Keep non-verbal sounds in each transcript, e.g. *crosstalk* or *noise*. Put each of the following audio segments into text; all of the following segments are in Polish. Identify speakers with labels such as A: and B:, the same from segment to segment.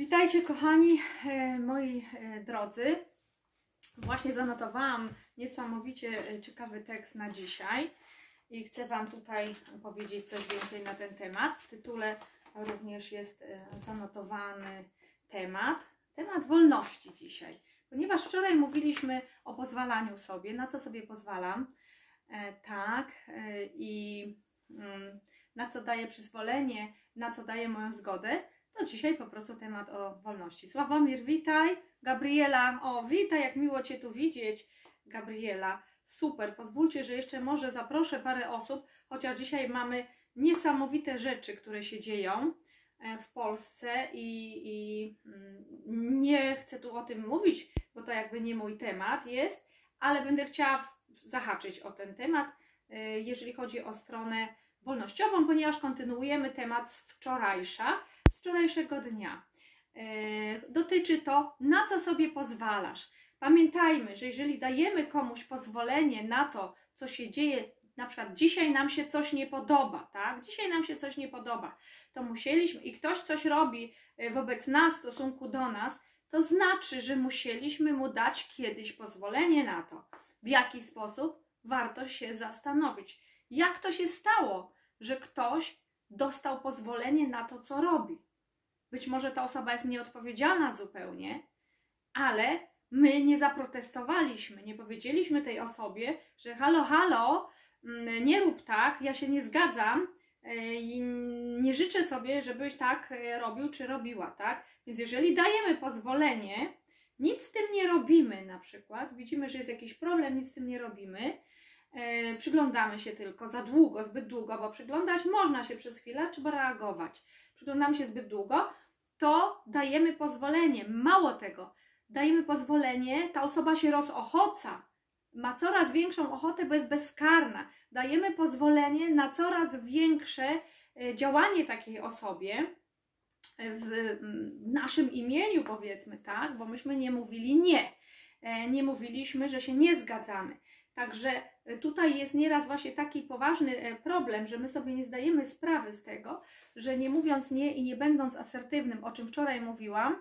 A: Witajcie kochani, e, moi e, drodzy. Właśnie zanotowałam niesamowicie e, ciekawy tekst na dzisiaj i chcę Wam tutaj powiedzieć coś więcej na ten temat. W tytule również jest zanotowany temat, temat wolności dzisiaj. Ponieważ wczoraj mówiliśmy o pozwalaniu sobie, na co sobie pozwalam, tak, i mm, na co daję przyzwolenie, na co daję moją zgodę, to dzisiaj po prostu temat o wolności. Sławomir, witaj. Gabriela, o witaj, jak miło Cię tu widzieć. Gabriela, super. Pozwólcie, że jeszcze może zaproszę parę osób, chociaż dzisiaj mamy niesamowite rzeczy, które się dzieją e, w Polsce i, i mm, nie chcę tu o tym mówić, bo to jakby nie mój temat jest, ale będę chciała zahaczyć o ten temat, e, jeżeli chodzi o stronę wolnościową, ponieważ kontynuujemy temat z wczorajsza, z wczorajszego dnia. E, Dotyczy to, na co sobie pozwalasz. Pamiętajmy, że jeżeli dajemy komuś pozwolenie na to, co się dzieje, na przykład dzisiaj nam się coś nie podoba, tak? Dzisiaj nam się coś nie podoba, to musieliśmy i ktoś coś robi e, wobec nas w stosunku do nas, to znaczy, że musieliśmy mu dać kiedyś pozwolenie na to. W jaki sposób? Warto się zastanowić. Jak to się stało, że ktoś dostał pozwolenie na to, co robi? Być może ta osoba jest nieodpowiedzialna zupełnie, ale my nie zaprotestowaliśmy, nie powiedzieliśmy tej osobie, że halo, halo, mm, nie rób tak, ja się nie zgadzam e, i nie życzę sobie, żebyś tak e, robił czy robiła, tak? Więc jeżeli dajemy pozwolenie, nic z tym nie robimy na przykład, widzimy, że jest jakiś problem, nic z tym nie robimy, e, przyglądamy się tylko za długo, zbyt długo, bo przyglądać można się przez chwilę, trzeba reagować. Przyglądamy się zbyt długo, to dajemy pozwolenie. Mało tego, dajemy pozwolenie, ta osoba się rozochoca, ma coraz większą ochotę, bo jest bezkarna. Dajemy pozwolenie na coraz większe e, działanie takiej osobie w w naszym imieniu, powiedzmy, tak, bo myśmy nie mówili nie. E, Nie mówiliśmy, że się nie zgadzamy. Także e, tutaj jest nieraz właśnie taki poważny e, problem, że my sobie nie zdajemy sprawy z tego, że nie mówiąc nie i nie będąc asertywnym, o czym wczoraj mówiłam,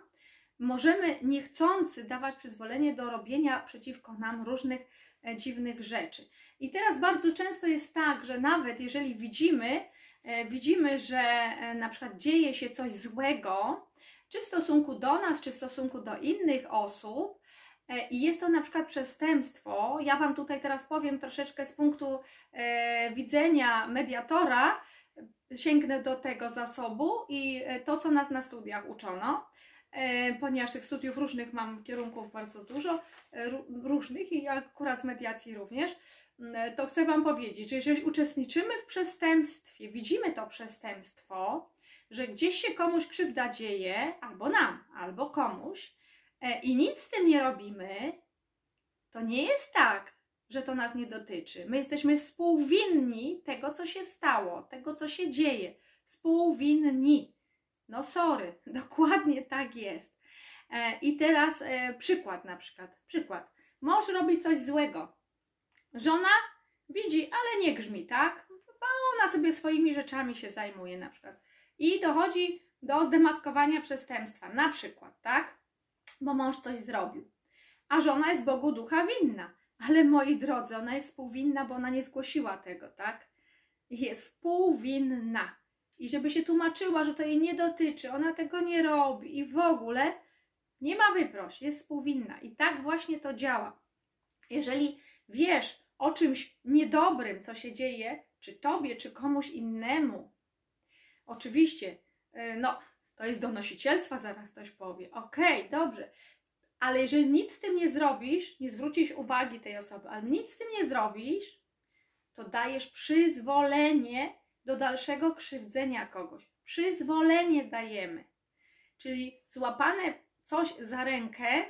A: możemy niechcący dawać przyzwolenie do robienia przeciwko nam różnych e, dziwnych rzeczy. I teraz bardzo często jest tak, że nawet jeżeli widzimy, widzimy, że na przykład dzieje się coś złego, czy w stosunku do nas, czy w stosunku do innych osób, i jest to na przykład przestępstwo, ja Wam tutaj teraz powiem troszeczkę z punktu e, widzenia mediatora, sięgnę do tego zasobu i e, to, co nas na studiach uczono, e, ponieważ tych studiów różnych mam kierunków bardzo dużo, e, ró- różnych i akurat z mediacji również, m, e, to chcę Wam powiedzieć, że jeżeli uczestniczymy w przestępstwie, widzimy to przestępstwo, że gdzieś się komuś krzywda dzieje, albo nam, albo komuś, e, i nic z tym nie robimy, to nie jest tak, że to nas nie dotyczy. My jesteśmy współwinni tego, co się stało, tego, co się dzieje. Współwinni. No sorry, *laughs* dokładnie tak jest. E, I teraz e, przykład na przykład. Przykład. Mąż robi coś złego. Żona widzi, ale nie grzmi, tak? Bo ona sobie swoimi rzeczami się zajmuje na przykład. I dochodzi do zdemaskowania przestępstwa, na przykład, tak? Bo mąż coś zrobił. A żona jest Bogu ducha winna. Ale moi drodzy, ona jest współwinna, bo ona nie zgłosiła tego, tak? Jest współwinna. I żeby się tłumaczyła, że to jej nie dotyczy, ona tego nie robi i w ogóle nie ma wyproś, jest współwinna. I tak właśnie to działa. Jeżeli wiesz o czymś niedobrym, co się dzieje, czy tobie, czy komuś innemu, oczywiście, y, no, to jest donosicielstwa, zaraz ktoś powie. Okej, dobrze, ale jeżeli nic z tym nie zrobisz, nie zwrócisz uwagi tej osoby, ale nic z tym nie zrobisz, to dajesz przyzwolenie do dalszego krzywdzenia kogoś. Przyzwolenie dajemy. Czyli złapane coś za rękę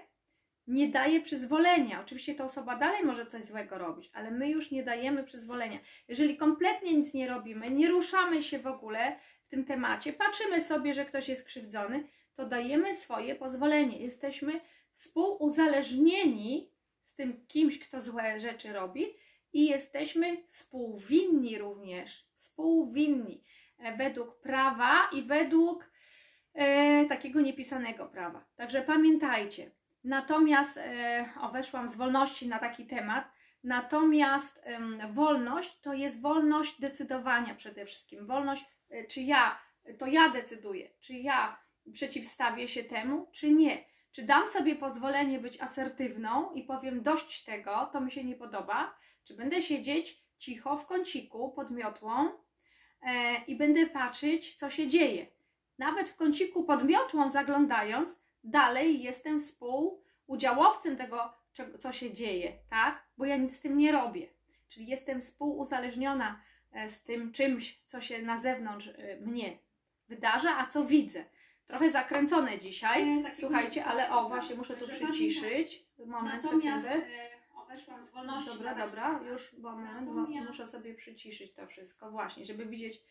A: nie daje przyzwolenia. Oczywiście ta osoba dalej może coś złego robić, ale my już nie dajemy przyzwolenia. Jeżeli kompletnie nic nie robimy, nie ruszamy się w ogóle w tym temacie, patrzymy sobie, że ktoś jest krzywdzony, to dajemy swoje pozwolenie. Jesteśmy współuzależnieni z tym kimś, kto złe rzeczy robi i jesteśmy współwinni również. Współwinni e, według prawa i według e, takiego niepisanego prawa. Także pamiętajcie. Natomiast, e, o, weszłam z wolności na taki temat. Natomiast em, wolność to jest wolność decydowania przede wszystkim. Wolność, e, czy ja, to ja decyduję, czy ja przeciwstawię się temu, czy nie. Czy dam sobie pozwolenie być asertywną i powiem dość tego, to mi się nie podoba, czy będę siedzieć cicho w kąciku pod miotłą e, i będę patrzeć, co się dzieje. Nawet w kąciku pod miotłą zaglądając, dalej jestem współudziałowcem tego, co się dzieje, tak? Bo ja nic z tym nie robię. Czyli jestem współuzależniona e, z tym czymś, co się na zewnątrz e, mnie wydarza, a co widzę. Trochę zakręcone dzisiaj,
B: E, takiego
A: słuchajcie, ale o,
B: niepisanego
A: właśnie muszę tu przyciszyć. Moment,
B: Natomiast e, o, weszłam z wolności.
A: Dobra, dobra, już moment,
B: Natomiast-
A: muszę sobie przyciszyć to wszystko, właśnie, żeby widzieć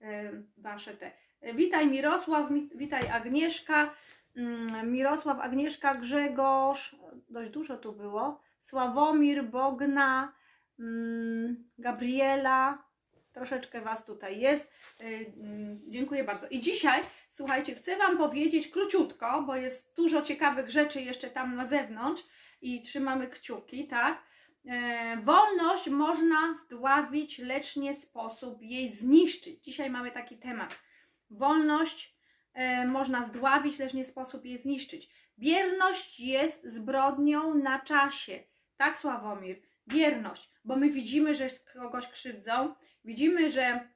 A: e, Wasze te. E, Witaj Mirosław, mi- witaj Agnieszka, mm, Mirosław, Agnieszka, Grzegorz, dość dużo tu było, Sławomir, Bogna, mm, Gabriela, troszeczkę Was tutaj jest. E, mm, Dziękuję bardzo. I dzisiaj, słuchajcie, chcę Wam powiedzieć króciutko, bo jest dużo ciekawych rzeczy jeszcze tam na zewnątrz i trzymamy kciuki, tak? E, wolność można zdławić, lecz nie sposób jej zniszczyć. Dzisiaj mamy taki temat. Wolność e, można zdławić, lecz nie sposób jej zniszczyć. Bierność jest zbrodnią na czasie. Tak, Sławomir? Bierność, bo my widzimy, że kogoś krzywdzą, widzimy, że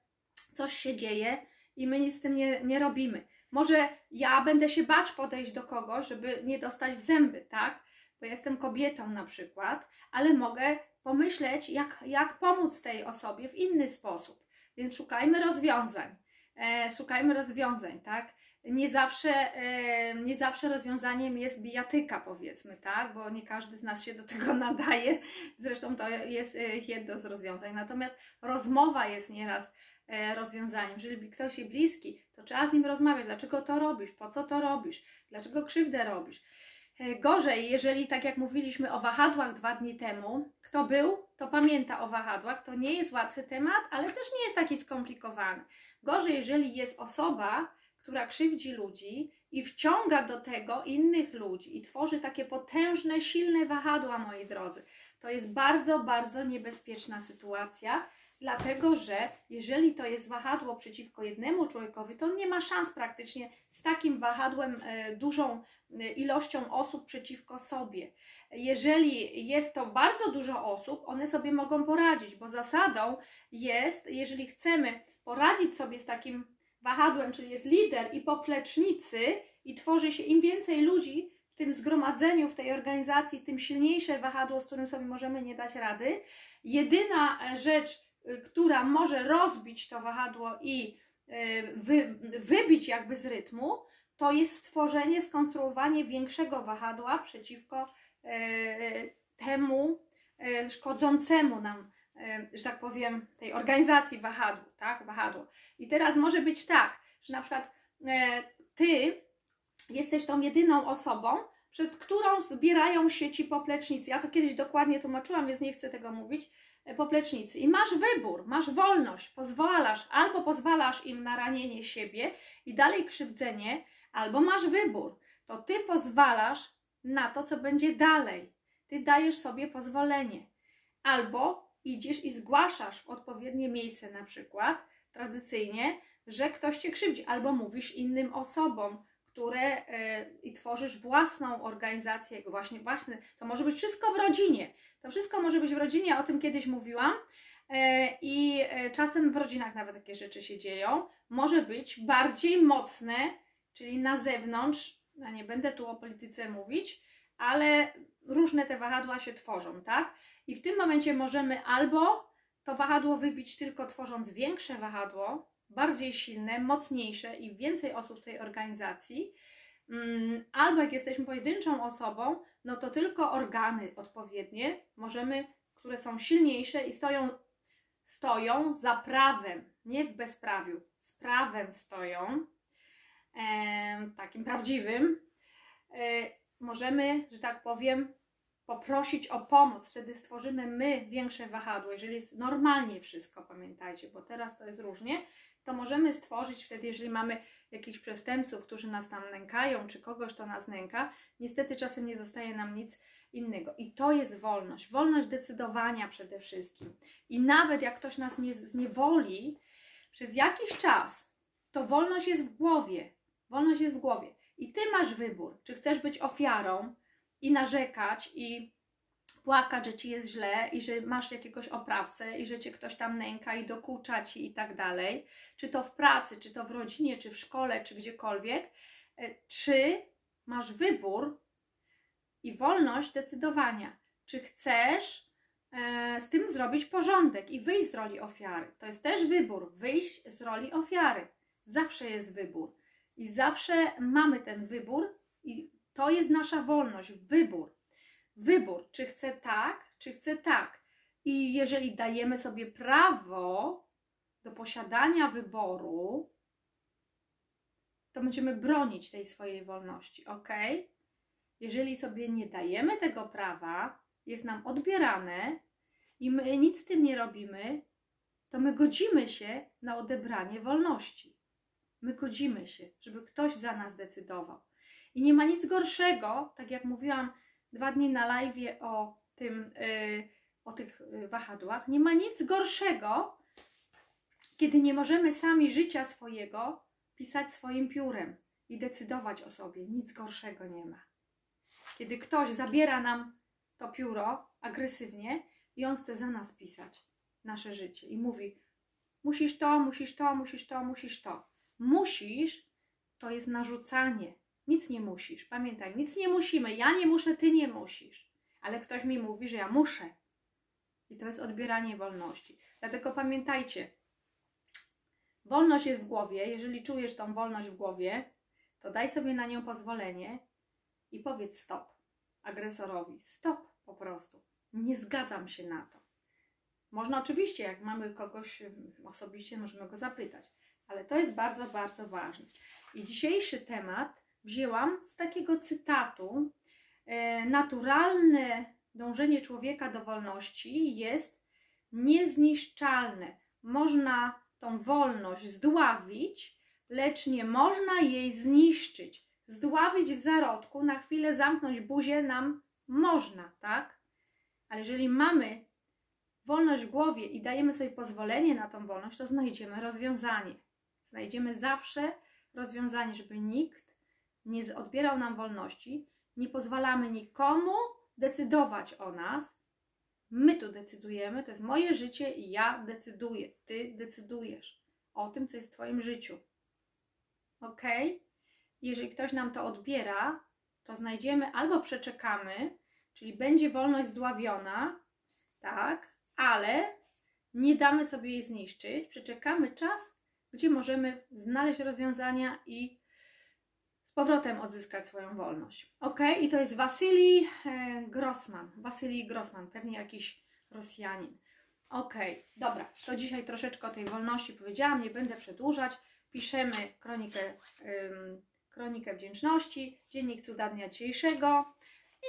A: coś się dzieje i my nic z tym nie, nie robimy. Może ja będę się bać podejść do kogoś, żeby nie dostać w zęby, tak? Bo jestem kobietą na przykład, ale mogę pomyśleć, jak, jak pomóc tej osobie w inny sposób. Więc szukajmy rozwiązań. E, szukajmy rozwiązań, tak? Nie zawsze, nie zawsze rozwiązaniem jest bijatyka, powiedzmy, tak? Bo nie każdy z nas się do tego *laughs* nadaje. Zresztą to jest e, jedno z rozwiązań. Natomiast rozmowa jest nieraz e, rozwiązaniem. Jeżeli ktoś jest bliski, to trzeba z nim rozmawiać. Dlaczego to robisz? Po co to robisz? Dlaczego krzywdę robisz? E, Gorzej, jeżeli tak jak mówiliśmy o wahadłach dwa dni temu, kto był, to pamięta o wahadłach. To nie jest łatwy temat, ale też nie jest taki skomplikowany. Gorzej, jeżeli jest osoba, która krzywdzi ludzi i wciąga do tego innych ludzi i tworzy takie potężne, silne wahadła, moi drodzy. To jest bardzo, bardzo niebezpieczna sytuacja, dlatego że jeżeli to jest wahadło przeciwko jednemu człowiekowi, to nie ma szans praktycznie z takim wahadłem, e, dużą e, ilością osób przeciwko sobie. Jeżeli jest to bardzo dużo osób, one sobie mogą poradzić, bo zasadą jest, jeżeli chcemy poradzić sobie z takim wahadłem, czyli jest lider i poplecznicy, i tworzy się im więcej ludzi w tym zgromadzeniu, w tej organizacji, tym silniejsze wahadło, z którym sobie możemy nie dać rady. Jedyna e, rzecz, y, która może rozbić to wahadło i y, wy, wybić jakby z rytmu, to jest stworzenie, skonstruowanie większego wahadła przeciwko e, temu e, szkodzącemu nam, że tak powiem, tej organizacji wahadłu, tak? Wahadło. I teraz może być tak, że na przykład e, ty jesteś tą jedyną osobą, przed którą zbierają się ci poplecznicy. Ja to kiedyś dokładnie tłumaczyłam, więc nie chcę tego mówić. E, Poplecznicy. I masz wybór, masz wolność, pozwalasz, albo pozwalasz im na ranienie siebie i dalej krzywdzenie, albo masz wybór. To ty pozwalasz na to, co będzie dalej. Ty dajesz sobie pozwolenie. Albo idziesz i zgłaszasz w odpowiednie miejsce, na przykład tradycyjnie, że ktoś cię krzywdzi, albo mówisz innym osobom, które e, i tworzysz własną organizację, właśnie, właśnie, to może być wszystko w rodzinie. To wszystko może być w rodzinie, o tym kiedyś mówiłam. E, I e, czasem w rodzinach nawet takie rzeczy się dzieją. Może być bardziej mocne, czyli na zewnątrz. Ja nie będę tu o polityce mówić, ale różne te wahadła się tworzą, tak? I w tym momencie możemy albo to wahadło wybić tylko tworząc większe wahadło, bardziej silne, mocniejsze i więcej osób w tej organizacji, Mm, albo jak jesteśmy pojedynczą osobą, no to tylko organy odpowiednie możemy, które są silniejsze i stoją, stoją za prawem, nie w bezprawiu, z prawem stoją, takim prawdziwym, e, możemy, że tak powiem, poprosić o pomoc, wtedy stworzymy my większe wahadło. Jeżeli jest normalnie wszystko, pamiętajcie, bo teraz to jest różnie, to możemy stworzyć wtedy, jeżeli mamy jakichś przestępców, którzy nas tam nękają, czy kogoś, to nas nęka, niestety czasem nie zostaje nam nic innego. I to jest wolność. Wolność decydowania przede wszystkim. I nawet jak ktoś nas nie zniewoli przez jakiś czas, to wolność jest w głowie. Wolność jest w głowie. I ty masz wybór, czy chcesz być ofiarą i narzekać i płakać, że ci jest źle i że masz jakiegoś oprawcę i że cię ktoś tam nęka i dokucza ci i tak dalej, czy to w pracy, czy to w rodzinie, czy w szkole, czy gdziekolwiek, e, czy masz wybór i wolność decydowania, czy chcesz e, z tym zrobić porządek i wyjść z roli ofiary. To jest też wybór, wyjść z roli ofiary. Zawsze jest wybór. I zawsze mamy ten wybór, i to jest nasza wolność, wybór. Wybór, czy chcę tak, czy chcę tak. I jeżeli dajemy sobie prawo do posiadania wyboru, to będziemy bronić tej swojej wolności, ok? Jeżeli sobie nie dajemy tego prawa, jest nam odbierane i my nic z tym nie robimy, to my godzimy się na odebranie wolności. My godzimy się, żeby ktoś za nas decydował. I nie ma nic gorszego, tak jak mówiłam dwa dni na live o tym, yy, o tych yy, wahadłach, nie ma nic gorszego, kiedy nie możemy sami życia swojego pisać swoim piórem i decydować o sobie. Nic gorszego nie ma. Kiedy ktoś zabiera nam to pióro agresywnie i on chce za nas pisać nasze życie i mówi: Musisz to, musisz to, musisz to, musisz to. Musisz to jest narzucanie. Nic nie musisz. Pamiętaj, nic nie musimy. Ja nie muszę, ty nie musisz. Ale ktoś mi mówi, że ja muszę. I to jest odbieranie wolności. Dlatego pamiętajcie, wolność jest w głowie. Jeżeli czujesz tą wolność w głowie, to daj sobie na nią pozwolenie i powiedz stop agresorowi. Stop po prostu. Nie zgadzam się na to. Można oczywiście, jak mamy kogoś osobiście, możemy go zapytać, ale to jest bardzo, bardzo ważne. I dzisiejszy temat wzięłam z takiego cytatu. E, naturalne dążenie człowieka do wolności jest niezniszczalne. Można tą wolność zdławić, lecz nie można jej zniszczyć. Zdławić w zarodku, na chwilę zamknąć buzię nam można, tak? Ale jeżeli mamy wolność w głowie i dajemy sobie pozwolenie na tą wolność, to znajdziemy rozwiązanie. Znajdziemy zawsze rozwiązanie, żeby nikt nie odbierał nam wolności, nie pozwalamy nikomu decydować o nas. My tu decydujemy, to jest moje życie i ja decyduję. Ty decydujesz o tym, co jest w Twoim życiu. Ok? Jeżeli ktoś nam to odbiera, to znajdziemy albo przeczekamy, czyli będzie wolność zdławiona, tak, ale nie damy sobie jej zniszczyć, przeczekamy czas, gdzie możemy znaleźć rozwiązania i z powrotem odzyskać swoją wolność. Ok, i to jest Wasylij e, Grossman. Wasylij Grossman, pewnie jakiś Rosjanin. Ok, dobra, to dzisiaj troszeczkę o tej wolności powiedziałam, nie będę przedłużać. Piszemy kronikę, ym, kronikę wdzięczności, dziennik cuda dnia dzisiejszego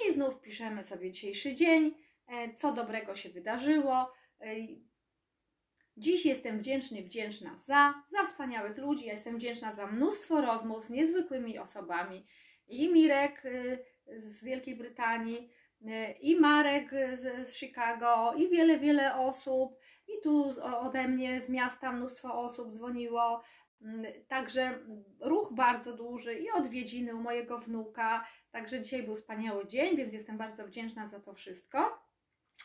A: i znów piszemy sobie dzisiejszy dzień, e, co dobrego się wydarzyło. Dziś jestem wdzięczny, wdzięczna za, za wspaniałych ludzi. Jestem wdzięczna za mnóstwo rozmów z niezwykłymi osobami. I Mirek y, z Wielkiej Brytanii, y, i Marek z, z Chicago, i wiele, wiele osób. I tu ode mnie z miasta mnóstwo osób dzwoniło. Mm, także ruch bardzo duży i odwiedziny u mojego wnuka. Także dzisiaj był wspaniały dzień, więc jestem bardzo wdzięczna za to wszystko.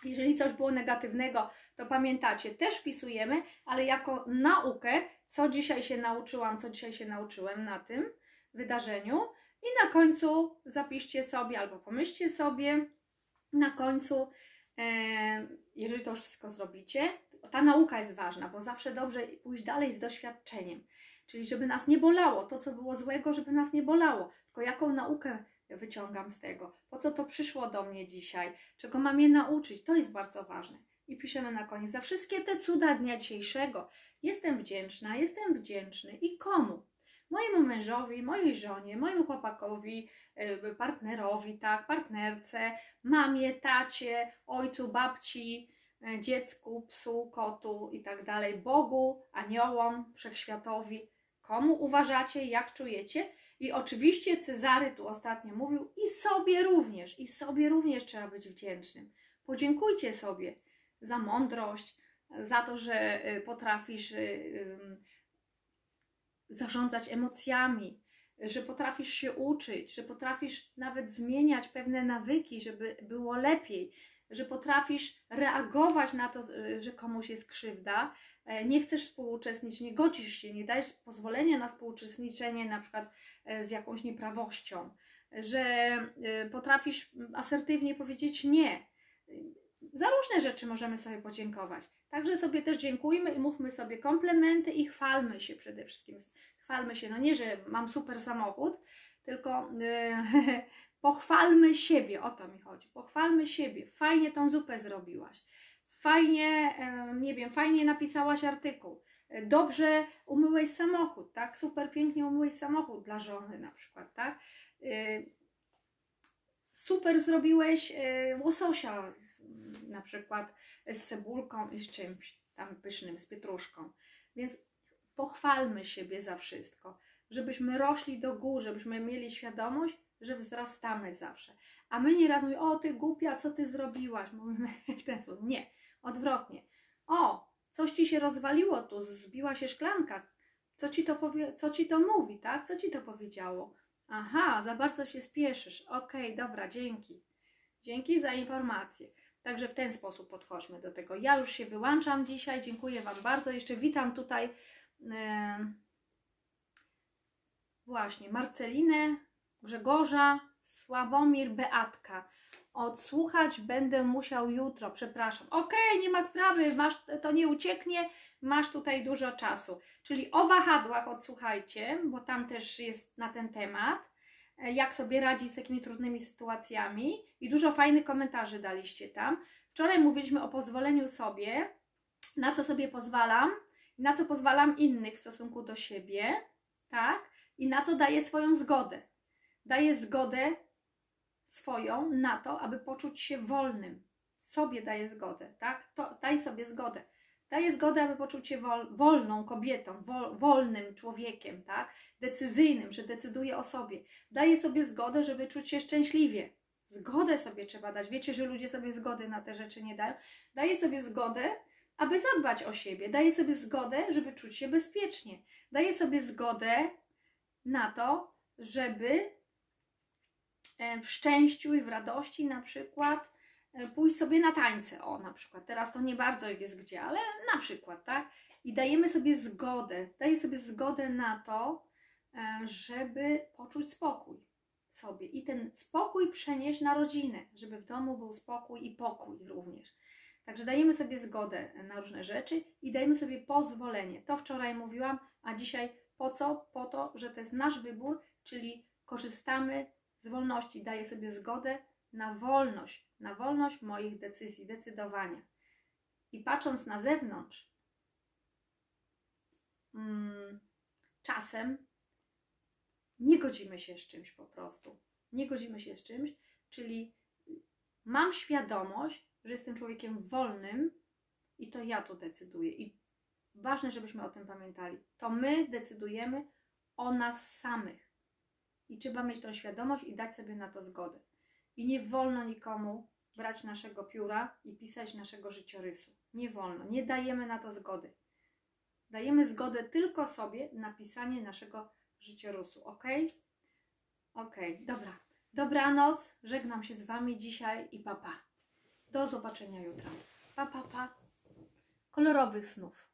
A: Jeżeli coś było negatywnego, to pamiętacie, też wpisujemy, ale jako naukę, co dzisiaj się nauczyłam, co dzisiaj się nauczyłem na tym wydarzeniu. I na końcu zapiszcie sobie albo pomyślcie sobie na końcu, e, jeżeli to już wszystko zrobicie, ta nauka jest ważna, bo zawsze dobrze pójść dalej z doświadczeniem. Czyli żeby nas nie bolało, to co było złego, żeby nas nie bolało, tylko jaką naukę wyciągam z tego? Po co to przyszło do mnie dzisiaj? Czego mam je nauczyć? To jest bardzo ważne. I piszemy na koniec, za wszystkie te cuda dnia dzisiejszego jestem wdzięczna, jestem wdzięczny. I komu? mojemu mężowi, mojej żonie, mojemu chłopakowi, y, partnerowi, tak, partnerce, mamie, tacie, ojcu, babci, y, dziecku, psu, kotu i tak dalej, Bogu, aniołom, wszechświatowi. Komu uważacie, jak czujecie? I oczywiście Cezary tu ostatnio mówił, i sobie również, i sobie również trzeba być wdzięcznym. Podziękujcie sobie za mądrość, za to, że y, potrafisz y, zarządzać emocjami, że potrafisz się uczyć, że potrafisz nawet zmieniać pewne nawyki, żeby było lepiej, że potrafisz reagować na to, y, że komuś jest krzywda, e, nie chcesz współuczestniczyć, nie godzisz się, nie dajesz pozwolenia na współuczestniczenie na przykład e, z jakąś nieprawością, że e, potrafisz asertywnie powiedzieć nie. Za różne rzeczy możemy sobie podziękować. Także sobie też dziękujmy i mówmy sobie komplementy i chwalmy się przede wszystkim. Chwalmy się, no nie, że mam super samochód, tylko *laughs* pochwalmy siebie, o to mi chodzi. Pochwalmy siebie. Fajnie tą zupę zrobiłaś. Fajnie, nie wiem, fajnie napisałaś artykuł. Dobrze umyłeś samochód, tak? Super pięknie umyłeś samochód dla żony na przykład, tak? Yy, super zrobiłeś yy, łososia na przykład z cebulką i z czymś tam pysznym, z pietruszką. Więc pochwalmy siebie za wszystko, żebyśmy rośli do góry, żebyśmy mieli świadomość, że wzrastamy zawsze. A my nieraz mówimy, o ty głupia, co ty zrobiłaś? Mówimy *laughs* w ten sposób. Nie, odwrotnie. O, coś ci się rozwaliło tu, zbiła się szklanka. Co ci to, powie, co ci to mówi, tak? Co ci to powiedziało? Aha, za bardzo się spieszysz. Okej, dobra, dzięki. Dzięki za informację. Także w ten sposób podchodźmy do tego. Ja już się wyłączam dzisiaj. Dziękuję Wam bardzo. Jeszcze witam tutaj e, właśnie Marcelinę, Grzegorza, Sławomir, Beatka. Odsłuchać będę musiał jutro, przepraszam. Okej, nie ma sprawy, masz, to nie ucieknie, masz tutaj dużo czasu. Czyli o wahadłach odsłuchajcie, bo tam też jest na ten temat, e, jak sobie radzić z takimi trudnymi sytuacjami i dużo fajnych komentarzy daliście tam. Wczoraj mówiliśmy o pozwoleniu sobie, na co sobie pozwalam, na co pozwalam innych w stosunku do siebie, tak? I na co daję swoją zgodę. Daję zgodę swoją na to, aby poczuć się wolnym. Sobie daję zgodę, tak? To, daj sobie zgodę. Daję zgodę, aby poczuć się wol, wolną kobietą, wol, wolnym człowiekiem, tak? Decyzyjnym, że decyduje o sobie. Daję sobie zgodę, żeby czuć się szczęśliwie. Zgodę sobie trzeba dać. Wiecie, że ludzie sobie zgody na te rzeczy nie dają. Daję sobie zgodę, aby zadbać o siebie. Daję sobie zgodę, żeby czuć się bezpiecznie. Daję sobie zgodę na to, żeby w szczęściu i w radości na przykład e, pójść sobie na tańce. O, na przykład. Teraz to nie bardzo jest gdzie, ale na przykład, tak? I dajemy sobie zgodę. Daję sobie zgodę na to, e, żeby poczuć spokój sobie i ten spokój przenieść na rodzinę, żeby w domu był spokój i pokój również. Także dajemy sobie zgodę na różne rzeczy i dajemy sobie pozwolenie. To wczoraj mówiłam, a dzisiaj po co? Po to, że to jest nasz wybór, czyli korzystamy z wolności. Daję sobie zgodę na wolność, na wolność moich decyzji, decydowania. I patrząc na zewnątrz, mm, czasem nie godzimy się z czymś po prostu. Nie godzimy się z czymś, czyli mam świadomość, że jestem człowiekiem wolnym i to ja tu decyduję. I ważne, żebyśmy o tym pamiętali. To my decydujemy o nas samych. I trzeba mieć tą świadomość i dać sobie na to zgodę. I nie wolno nikomu brać naszego pióra i pisać naszego życiorysu. Nie wolno. Nie dajemy na to zgody. Dajemy zgodę tylko sobie na pisanie naszego życiorysu. Ok? Ok, dobra. Dobranoc. Żegnam się z Wami dzisiaj i papa. Pa. Do zobaczenia jutro. Pa, pa, pa. Kolorowych snów.